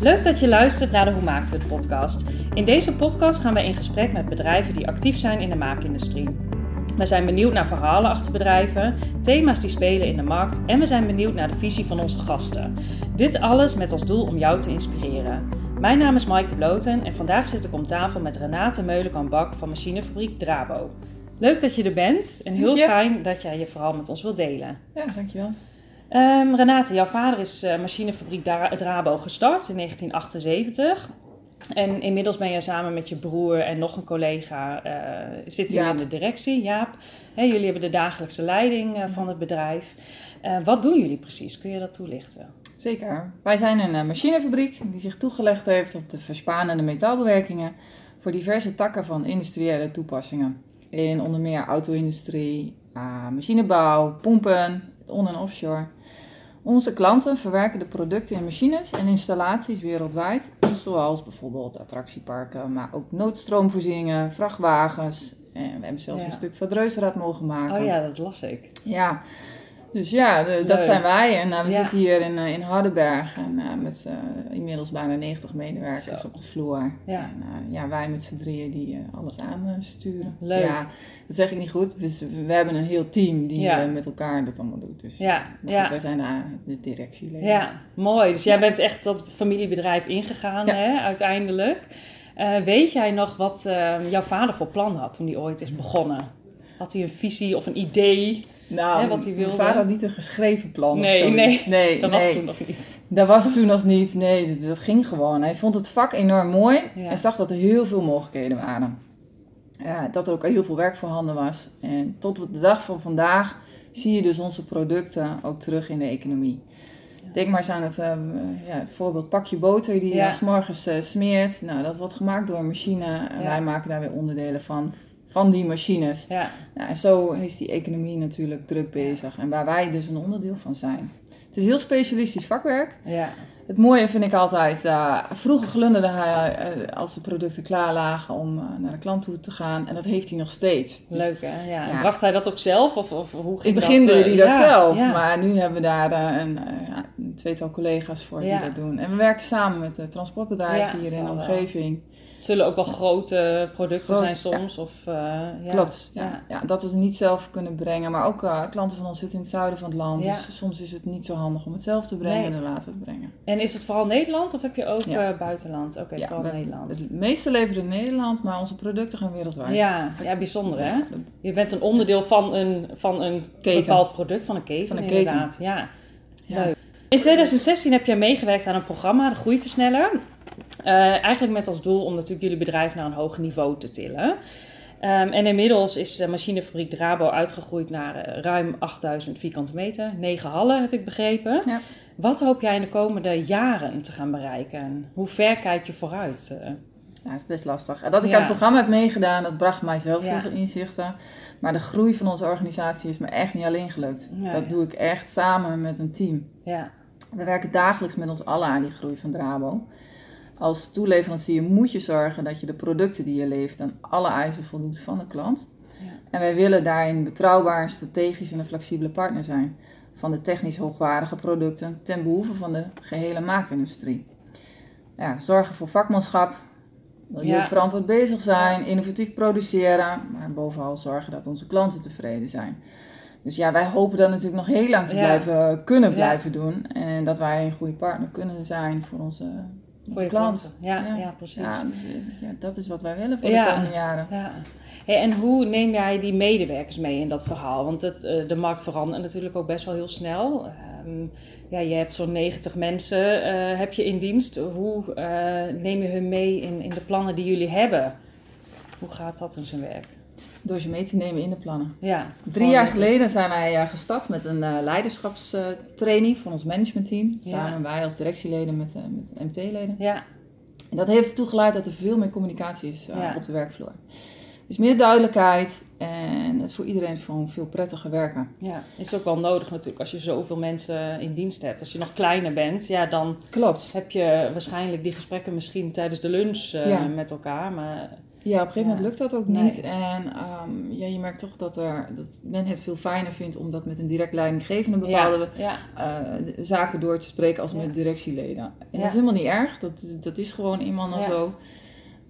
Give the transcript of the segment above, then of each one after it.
Leuk dat je luistert naar de Hoe maakten we het podcast. In deze podcast gaan wij in gesprek met bedrijven die actief zijn in de maakindustrie. We zijn benieuwd naar verhalen achter bedrijven, thema's die spelen in de markt en we zijn benieuwd naar de visie van onze gasten. Dit alles met als doel om jou te inspireren. Mijn naam is Maaike Bloten en vandaag zit ik om tafel met Renate Meulenkamp-Bak van machinefabriek Drabo. Leuk dat je er bent en heel fijn dat jij je verhaal met ons wilt delen. Ja, dankjewel. Ehm, Renate, jouw vader is eh, machinefabriek Dra- Drabo gestart in 1978. En inmiddels ben jij samen met je broer en nog een collega eh zitten jullie in de directie, Jaap. Jullie hebben de dagelijkse leiding eh, van het bedrijf. Wat doen jullie precies? Kun je dat toelichten? Zeker. Wij zijn een machinefabriek die zich toegelegd heeft op de verspanende metaalbewerkingen voor diverse takken van industriële toepassingen. In onder meer auto-industrie, machinebouw, pompen, on- en offshore. Onze klanten verwerken de producten in machines en installaties wereldwijd, zoals bijvoorbeeld attractieparken, maar ook noodstroomvoorzieningen, vrachtwagens. En we hebben zelfs Ja. een stuk van mogen maken. Oh ja, dat las ik. Ja, dus ja, de- dat zijn wij. En eh, we Ja. zitten hier in, eh, in Hardenberg en, eh, met inmiddels bijna 90 medewerkers Zo. op de vloer. Ja. En ja, wij met z'n drieën die alles aansturen. Leuk. Ja, dat zeg ik niet goed. Dus we hebben een heel team die Ja. met elkaar dat allemaal doet. Dus Ja, ja. goed, wij zijn de, de directieleden. Ja, mooi. Dus jij bent echt dat familiebedrijf ingegaan, hè, uiteindelijk. Weet jij nog wat jouw vader voor plan had toen hij ooit is begonnen? Had hij een visie of een idee? Nou, Hè, wat hij mijn wilde. vader had niet een geschreven plan. Nee, nee. nee, Dat nee. was toen nog niet. Dat was toen nog niet. Nee, dat, dat ging gewoon. Hij vond het vak enorm mooi Ja. en zag dat er heel veel mogelijkheden waren. Ja, dat er ook heel veel werk voorhanden was. En tot op de dag van vandaag zie je dus onze producten ook terug in de economie. Denk maar eens aan het, ehm, ja, het voorbeeld pakje boter die je Ja. 's morgens eh, smeert. Nou, dat wordt gemaakt door een machine en Ja. wij maken daar weer onderdelen van, van die machines. Ja, Nou, en zo is die economie natuurlijk druk bezig en waar wij dus een onderdeel van zijn. Het is heel specialistisch vakwerk. ja, Het mooie vind ik altijd, eh, vroeger glunderde hij eh, als de producten klaar lagen om eh, naar de klant toe te gaan. En dat heeft hij nog steeds. Dus leuk hè? Ja. En bracht hij dat ook zelf? Of, of hoe in ging het begin dat? deed hij dat ja, zelf, ja. maar nu hebben we daar een, tweetal collega's voor die dat doen. En we werken samen met de transportbedrijven hier in de wel. Het zullen ook wel grote producten Groot, zijn soms? Of, eh, ja. Klopt, ja. Ja. Dat we het niet zelf kunnen brengen. Maar ook eh, klanten van ons zitten in het zuiden van het land. Dus soms is het niet zo handig om het zelf te brengen Nee. en dan laten we het brengen. En is het vooral Nederland of heb je ook eh, buitenland? Oké, vooral we- Nederland. Het meeste leveren in Nederland, maar onze producten gaan wereldwijd. Ja, ja, bijzonder hè? Je bent een onderdeel van een, van een Keten. bepaald product, van een keten Van een keten. inderdaad. Ja. Ja. Leuk. In 2016 heb jij meegewerkt aan een programma, de Groeiversneller. Eh, eigenlijk met als doel om natuurlijk jullie bedrijf naar een hoger niveau te tillen. Ehm, en inmiddels is de machinefabriek Drabo uitgegroeid naar eh, ruim 8000 vierkante meter. 9 hallen heb ik begrepen. Ja. Wat hoop jij in de komende jaren te gaan bereiken? Hoe ver kijk je vooruit? eh? Ja, het is best lastig. Dat ik Ja. aan het programma heb meegedaan, dat bracht mij zelf Ja. heel veel inzichten. Maar de groei van onze organisatie is me echt niet alleen gelukt. Ja, dat doe ik echt samen met een team. Ja, We werken dagelijks met ons allen aan die groei van Drabo. Als toeleverancier moet je zorgen dat je de producten die je levert aan alle eisen voldoet van de klant. Ja. En wij willen daarin betrouwbaar, strategisch en een flexibele partner zijn. Van de technisch hoogwaardige producten ten behoeve van de gehele maakindustrie. Ja, zorgen voor vakmanschap, Ja. verantwoord bezig zijn, innovatief produceren. Maar bovenal zorgen dat onze klanten tevreden zijn. Dus ja, wij hopen dat natuurlijk nog heel lang te Ja. blijven, kunnen Ja. blijven doen. En dat wij een goede partner kunnen zijn voor onze voor je klanten. Ja, ja. Ja. precies. Ja, dus, eh, ja, dat is wat wij willen voor de komende jaren. Ja. Hey, en hoe neem jij die medewerkers mee in dat verhaal? Want het, eh, de markt verandert natuurlijk ook best wel heel snel. Ehm, ja, je hebt zo'n 90 mensen eh, heb je in dienst. Hoe neem je hun mee in, in de plannen die jullie hebben? Hoe gaat dat in zijn werk? Door ze mee te nemen in de plannen. Ja, Drie jaar geleden zijn wij eh, gestart met een eh, leiderschapstraining van ons managementteam. Ja. Samen wij als directieleden met, eh, met MT-leden. Ja, En dat heeft ertoe geleid dat er veel meer communicatie is Ja. op de werkvloer. Dus meer duidelijkheid en het is voor iedereen gewoon veel prettiger werken. ja, is ook wel nodig natuurlijk als je zoveel mensen in dienst hebt. Als je nog kleiner bent, ja, dan Klopt. heb je waarschijnlijk die gesprekken misschien tijdens de lunch Ja. met elkaar. Maar Ja, op een gegeven moment lukt dat ook Nee. niet. En ehm, ja, je merkt toch dat, er, dat men het veel fijner vindt om dat met een direct leidinggevende bepaalde Ja, eh, zaken door te spreken als met directieleden. En dat is helemaal niet erg, dat, is- dat is gewoon eenmaal zo.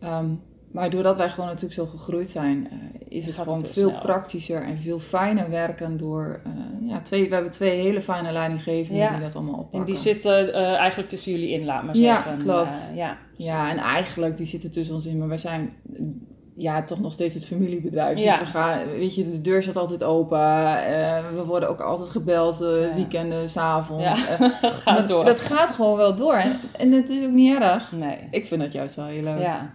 Ehm, maar doordat wij gewoon natuurlijk zo gegroeid zijn, eh, is het gewoon veel snel. praktischer en veel fijner werken door... eh, ja, twee, we hebben twee hele fijne leidinggevenden Ja. die dat allemaal oppakken. en die zitten eh, eigenlijk tussen jullie in, laat maar Ja, zeggen. klopt. Eh, ja, Ja, en eigenlijk, die zitten tussen ons in, maar wij zijn ja, toch nog steeds het familiebedrijf. Ja. Dus we gaan, weet je, de deur staat altijd open. eh, we worden ook altijd gebeld, Ja. weekenden, s'avonds. Ja. Gaat dat, door. dat gaat gewoon wel door. En, en het is ook niet erg. Nee. Ik vind dat juist wel heel leuk. Ja.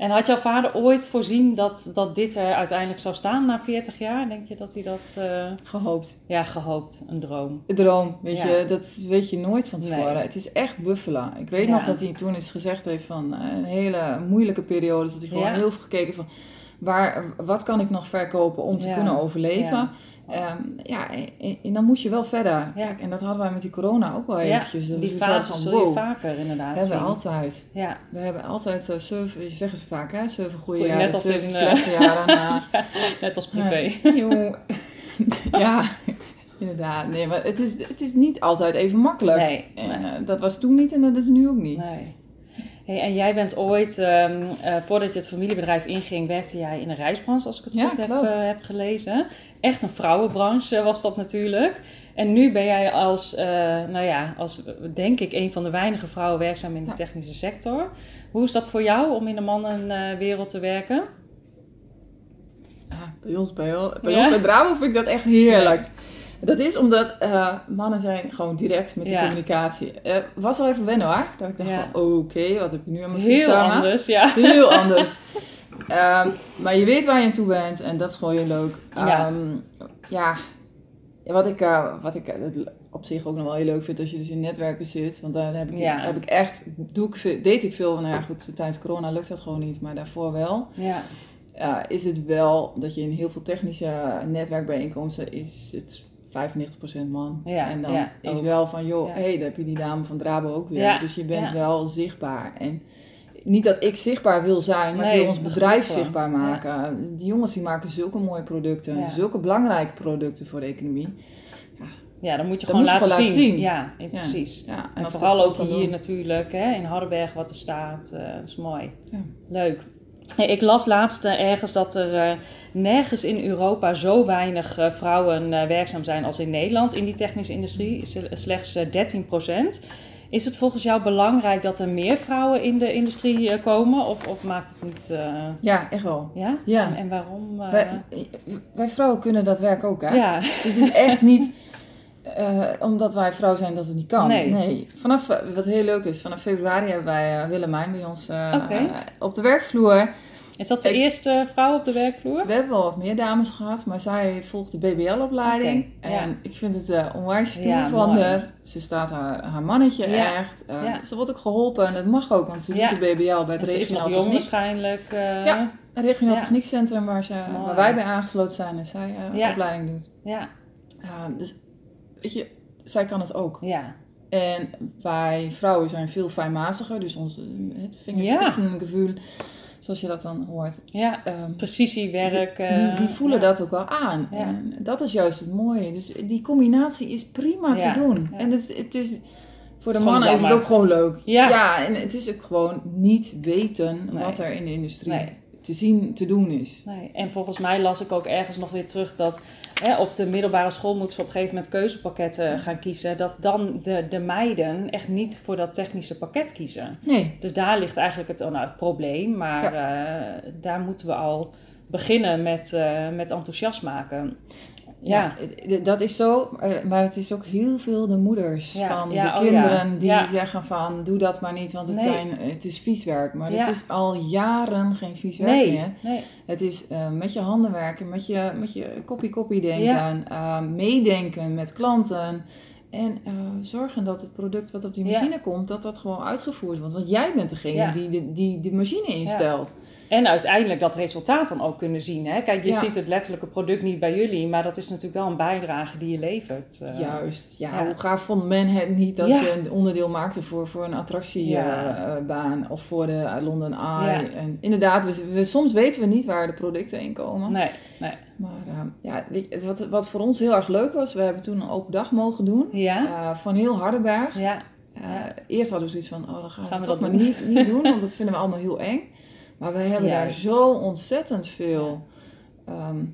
En had jouw vader ooit voorzien dat, dat dit er uiteindelijk zou staan na 40 jaar? Denk je dat hij dat... eh, Gehoopt. ja, gehoopt. Een droom. De droom, weet Ja. je, dat weet je nooit van tevoren. Nee. Het is echt buffelen. Ik weet Ja. nog dat hij toen eens gezegd heeft van eh, een hele moeilijke periode. Dat hij gewoon Ja. heel veel gekeken van waar, wat kan ik nog verkopen om te kunnen overleven. Ja. Ja, en, en dan moet je wel verder. Ja. Kijk, en dat hadden wij met die corona ook wel eventjes. Die fase zul je vaker inderdaad hebben we altijd. Ja, We hebben altijd uh, zeven, je zeggen ze vaak hè, zeven goede jaren, net als in, eh, slechte jaren. net als privé. Ja, inderdaad. Nee, maar het is, het is niet altijd even makkelijk. Nee, En nee. eh, dat was toen niet en dat is nu ook niet. Nee. Hey, en jij bent ooit, ehm, eh, voordat je het familiebedrijf inging, werkte jij in een reisbranche, als ik het Ja, goed heb, eh, heb gelezen. Echt een vrouwenbranche was dat natuurlijk. En nu ben jij als, eh, nou ja, als denk ik een van de weinige vrouwen werkzaam in de Ja. technische sector. Hoe is dat voor jou om in de mannenwereld te werken? Ah, bij ons, bij, bij Ja? ons bij Bravo vind ik dat echt heerlijk. Dat is omdat eh, mannen zijn gewoon direct met de Ja. communicatie. Eh was wel even wennen hoor. Dat ik dacht Ja. van, oké, wat heb je nu aan mijn Heel hangen? anders, ja. Heel anders. Ehm, maar je weet waar je aan toe bent en dat is gewoon heel leuk. Ja. Ehm, ja, wat ik, eh, wat ik op zich ook nog wel heel leuk vind als je dus in netwerken zit. Want daar heb ik, heb ik echt, doe ik, veel- deed ik veel. Nou ja, goed, tijdens corona lukt dat gewoon niet, maar daarvoor wel. Ja, Ja, is het wel dat je in heel veel technische netwerkbijeenkomsten is het 95% man. Ja, en dan ja, is ook. wel van, joh, hé, daar heb je die dame van Drabo ook weer. Dus je bent wel zichtbaar. En niet dat ik zichtbaar wil zijn, maar Nee, ik wil ons bedrijf zichtbaar maken. Die jongens die maken zulke mooie producten, zulke belangrijke producten voor de economie. ja dan moet je Dat gewoon moet je laten, gewoon zien. laten zien. Ja, Ja. precies. Ja, En vooral ook hier doen. natuurlijk, hè, in Hardenberg wat er staat. eh, dat is mooi. Ja. Leuk. Ik las laatst eh, ergens dat er eh, nergens in Europa zo weinig eh, vrouwen werkzaam zijn als in Nederland in die technische industrie. Slechts eh, 13% Is het volgens jou belangrijk dat er meer vrouwen in de industrie komen? Of, of maakt het niet... Ja, echt wel. ja? Ja. En, en waarom? Wij, wij vrouwen kunnen dat werk ook, hè? ja. Het is echt niet eh, omdat wij vrouw zijn dat het niet kan. Nee. Vanaf, eh, wat heel leuk is, vanaf februari hebben wij eh, Willemijn bij ons op de werkvloer. Is dat de Ik- eerste vrouw op de werkvloer? We hebben wel wat meer dames gehad, maar zij volgt de BBL-opleiding. Ja. En ik vind het eh onwijs Ja, van mooi. Ze staat haar, haar mannetje Ja, echt. Ze wordt ook geholpen en dat mag ook, want ze doet de BBL bij het regionaal techniek. waarschijnlijk. Ja. Een regionaal techniekcentrum waar, ze, Mooi. waar wij bij aangesloten zijn en zij opleiding doet. ja. Ja, dus weet je, zij kan het ook. ja. En wij vrouwen zijn veel fijnmaziger, dus ons het Ja. vingerspitsengevoel, zoals je dat dan hoort. ja. Ehm, Precisiewerk. die, eh, die voelen ja. dat ook wel aan. Ja. En dat is juist het mooie. Dus die combinatie is prima Ja, te doen. ja. En het, het is, voor de mannen is het ook gewoon leuk. Ja. en het is ook gewoon niet weten Nee. wat er in de industrie Nee. Te zien, te doen is. Nee. En volgens mij las ik ook ergens nog weer terug dat hè, op de middelbare school moeten ze op een gegeven moment keuzepakketten gaan kiezen. Dat dan de, de meiden echt niet voor dat technische pakket kiezen. Nee, Dus daar ligt eigenlijk het, nou, het probleem. Maar eh, daar moeten we al beginnen met, eh, met enthousiast maken. Ja. Dat is zo, eh, maar het is ook heel veel de moeders Ja, van ja, de oh kinderen die zeggen van doe dat maar niet, want het, Nee. zijn, het is vies werk. Maar het is al jaren geen vies werk Nee, meer. nee. Het is eh, met je handen werken, met je, met je kopie-kopie denken, eh, meedenken met klanten. En zorgen dat het product wat op die machine komt, dat dat gewoon uitgevoerd wordt. Want jij bent degene die, de, die de machine instelt. En uiteindelijk dat resultaat dan ook kunnen zien. Hè? Kijk, je Ja. ziet het letterlijke product niet bij jullie, maar dat is natuurlijk wel een bijdrage die je levert. eh. Juist, ja, ja. hoe gaaf vond men het niet dat Ja. je een onderdeel maakte voor, voor een attractiebaan of voor de eh, London Eye. En inderdaad, we, we- soms weten we niet waar de producten in komen. Nee, nee. Maar eh, ja, wat, wat voor ons heel erg leuk was, we hebben toen een open dag mogen doen eh, van heel Hardenberg. ja, Eh. Eerst hadden we zoiets van, oh, dat gaan we, Gaan we toch dat maar niet, niet doen, want dat vinden we allemaal heel eng. Maar we hebben Juist. daar zo ontzettend veel ehm,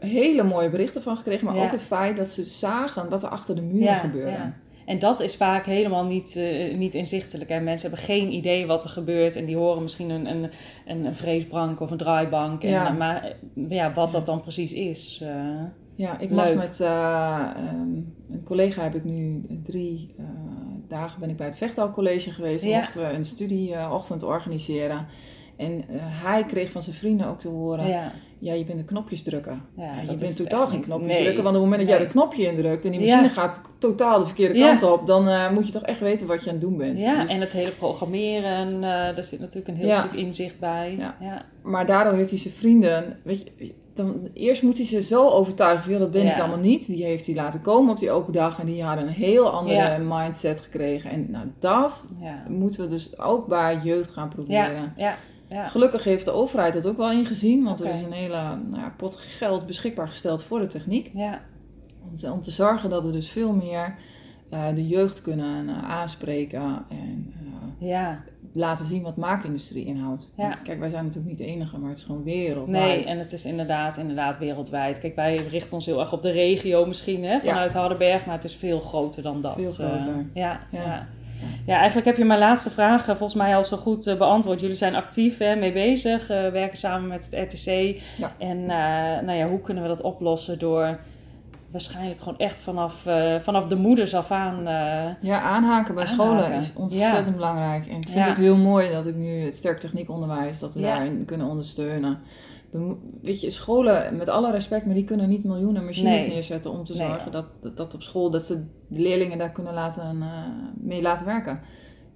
hele mooie berichten van gekregen. Maar Ja. ook het feit dat ze zagen wat er achter de muren ja, gebeurde. En dat is vaak helemaal niet, eh, niet inzichtelijk. Hè? Mensen hebben geen idee wat er gebeurt en die horen misschien een, een, een, een vreesbank of een draaibank. En, Ja. Maar eh, ja, wat dat dan precies is. eh, Ja, ik mag met eh, ehm, een collega heb ik nu drie eh, dagen ben ik bij het Vechtalcollege geweest. En Ja. mochten we een studieochtend organiseren. En eh, hij kreeg van zijn vrienden ook te horen, ja, ja, je bent de knopjes drukken. ja, je bent totaal geen knopjes nee. drukken, want op het moment dat jij de knopje indrukt en die Ja. machine gaat totaal de verkeerde kant op, dan eh, moet je toch echt weten wat je aan het doen bent. Ja, Dus- en het hele programmeren, eh daar zit natuurlijk een heel stuk inzicht bij. Ja. ja. Maar daardoor heeft hij zijn vrienden, weet je, dan, eerst moet hij ze zo overtuigen van, "Ja, dat ben ik allemaal niet. Die heeft hij laten komen op die open dag en die hadden een heel andere Ja. mindset gekregen. En nou, dat moeten we dus ook bij jeugd gaan proberen. Ja, ja, ja. Gelukkig heeft de overheid dat ook wel ingezien, want er is een hele nou pot geld beschikbaar gesteld voor de techniek. ja. Om te, om te zorgen dat we dus veel meer eh, de jeugd kunnen eh, aanspreken en eh, ja. Laten zien wat maakindustrie inhoudt. Ja. Kijk, wij zijn natuurlijk niet de enige, maar het is gewoon wereldwijd. Nee, en het is inderdaad, inderdaad wereldwijd. Kijk, wij richten ons heel erg op de regio misschien, hè, vanuit Hardenberg, maar het is veel groter dan dat. Veel eh. groter. ja, ja. Ja. ja. eigenlijk heb je mijn laatste vraag eh, volgens mij al zo goed eh, beantwoord. Jullie zijn actief hè, mee bezig, werken samen met het RTC. Ja. En nou ja, hoe kunnen we dat oplossen door waarschijnlijk gewoon echt vanaf, eh, vanaf de moeders af aan... eh, Ja, aanhaken bij scholen is ontzettend belangrijk. En ik vind Ja. het ook heel mooi dat ik nu het sterk techniekonderwijs, dat we Ja. daarin kunnen ondersteunen. We weet je, scholen, met alle respect, maar die kunnen niet miljoenen machines Nee. neerzetten om te zorgen dat, dat, dat op school, dat ze de leerlingen daar kunnen laten, eh, mee laten werken.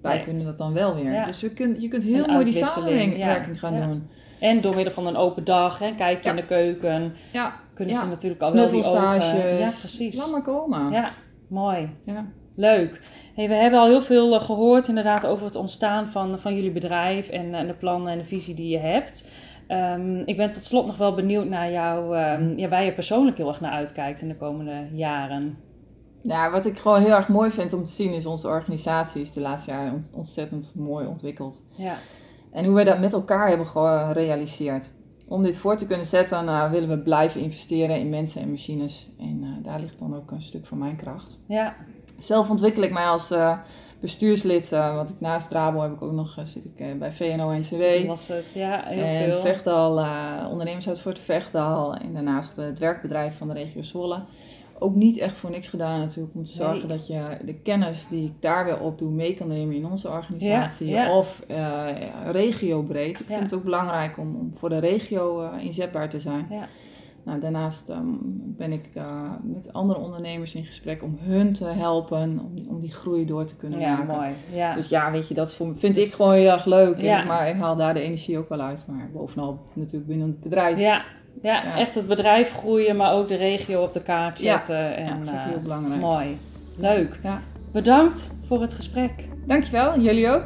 Wij Nee. kunnen dat dan wel weer. Dus we kun, je kunt heel Een mooi die samenwerking gaan doen. En door middel van een open dag, hè, kijk je in de keuken, Ja, kunnen ze natuurlijk al wel die ogen... Ja, precies. Laat maar komen. Ja, mooi. Ja. Leuk. Hey, we hebben al heel veel eh, gehoord inderdaad over het ontstaan van, van jullie bedrijf en, eh, de plannen en de visie die je hebt. Ehm, ik ben tot slot nog wel benieuwd naar jou, ehm, ja, waar je persoonlijk heel erg naar uitkijkt in de komende jaren. Ja, wat ik gewoon heel erg mooi vind om te zien is onze organisatie is de laatste jaren ont- ontzettend mooi ontwikkeld. Ja, En hoe wij dat met elkaar hebben gerealiseerd. Om dit voor te kunnen zetten, nou, willen we blijven investeren in mensen en machines. En eh, daar ligt dan ook een stuk van mijn kracht. ja, Zelf ontwikkel ik mij als eh, bestuurslid, eh, want ik naast Rabo heb ik ook nog, zit ik bij VNO-NCW. dat was het. Ja, heel En het veel. Vechtal, eh ondernemershuis voor het Vechtal. En daarnaast het werkbedrijf van de regio Zwolle. Ook niet echt voor niks gedaan natuurlijk. Om te zorgen Nee. dat je de kennis die ik daar weer opdoe mee kan nemen in onze organisatie. Ja, ja. Of eh regiobreed. Ik vind het ook belangrijk om, om voor de regio eh, inzetbaar te zijn. Ja. Nou, daarnaast ehm, ben ik eh, met andere ondernemers in gesprek om hun te helpen. Om, om die groei door te kunnen Ja, maken. mooi. Ja. Dus ja, weet je, dat voor, vind Dus- ik gewoon heel erg leuk. En-. Maar ik haal daar de energie ook wel uit. Maar bovenal natuurlijk binnen het bedrijf. Ja, ja, Ja. echt het bedrijf groeien, maar ook de regio op de kaart Ja. zetten. Ja, En, vind ik eh, heel belangrijk. mooi. Leuk. Ja. Bedankt voor het gesprek. Dankjewel, jullie ook.